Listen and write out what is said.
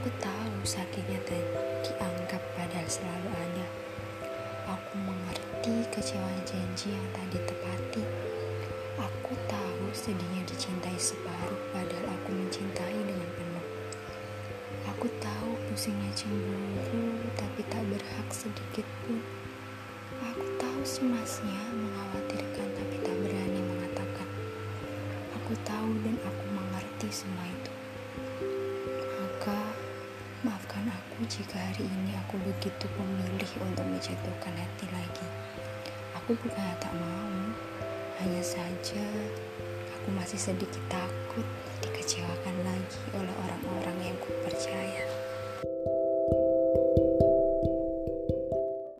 Aku tahu sakitnya dan dianggap padahal selalu ada. Aku mengerti kecewa janji yang tak ditepati. Aku tahu sedihnya dicintai separuh padahal aku mencintai dengan penuh. Aku tahu pusingnya cemburu tapi tak berhak sedikit pun. Aku tahu semasnya mengkhawatirkan tapi tak berani mengatakan. Aku tahu dan aku mengerti semua itu. Maka maafkan aku jika hari ini aku begitu memilih untuk menjatuhkan hati lagi. Aku bukan tak mau, hanya saja aku masih sedikit takut dikecewakan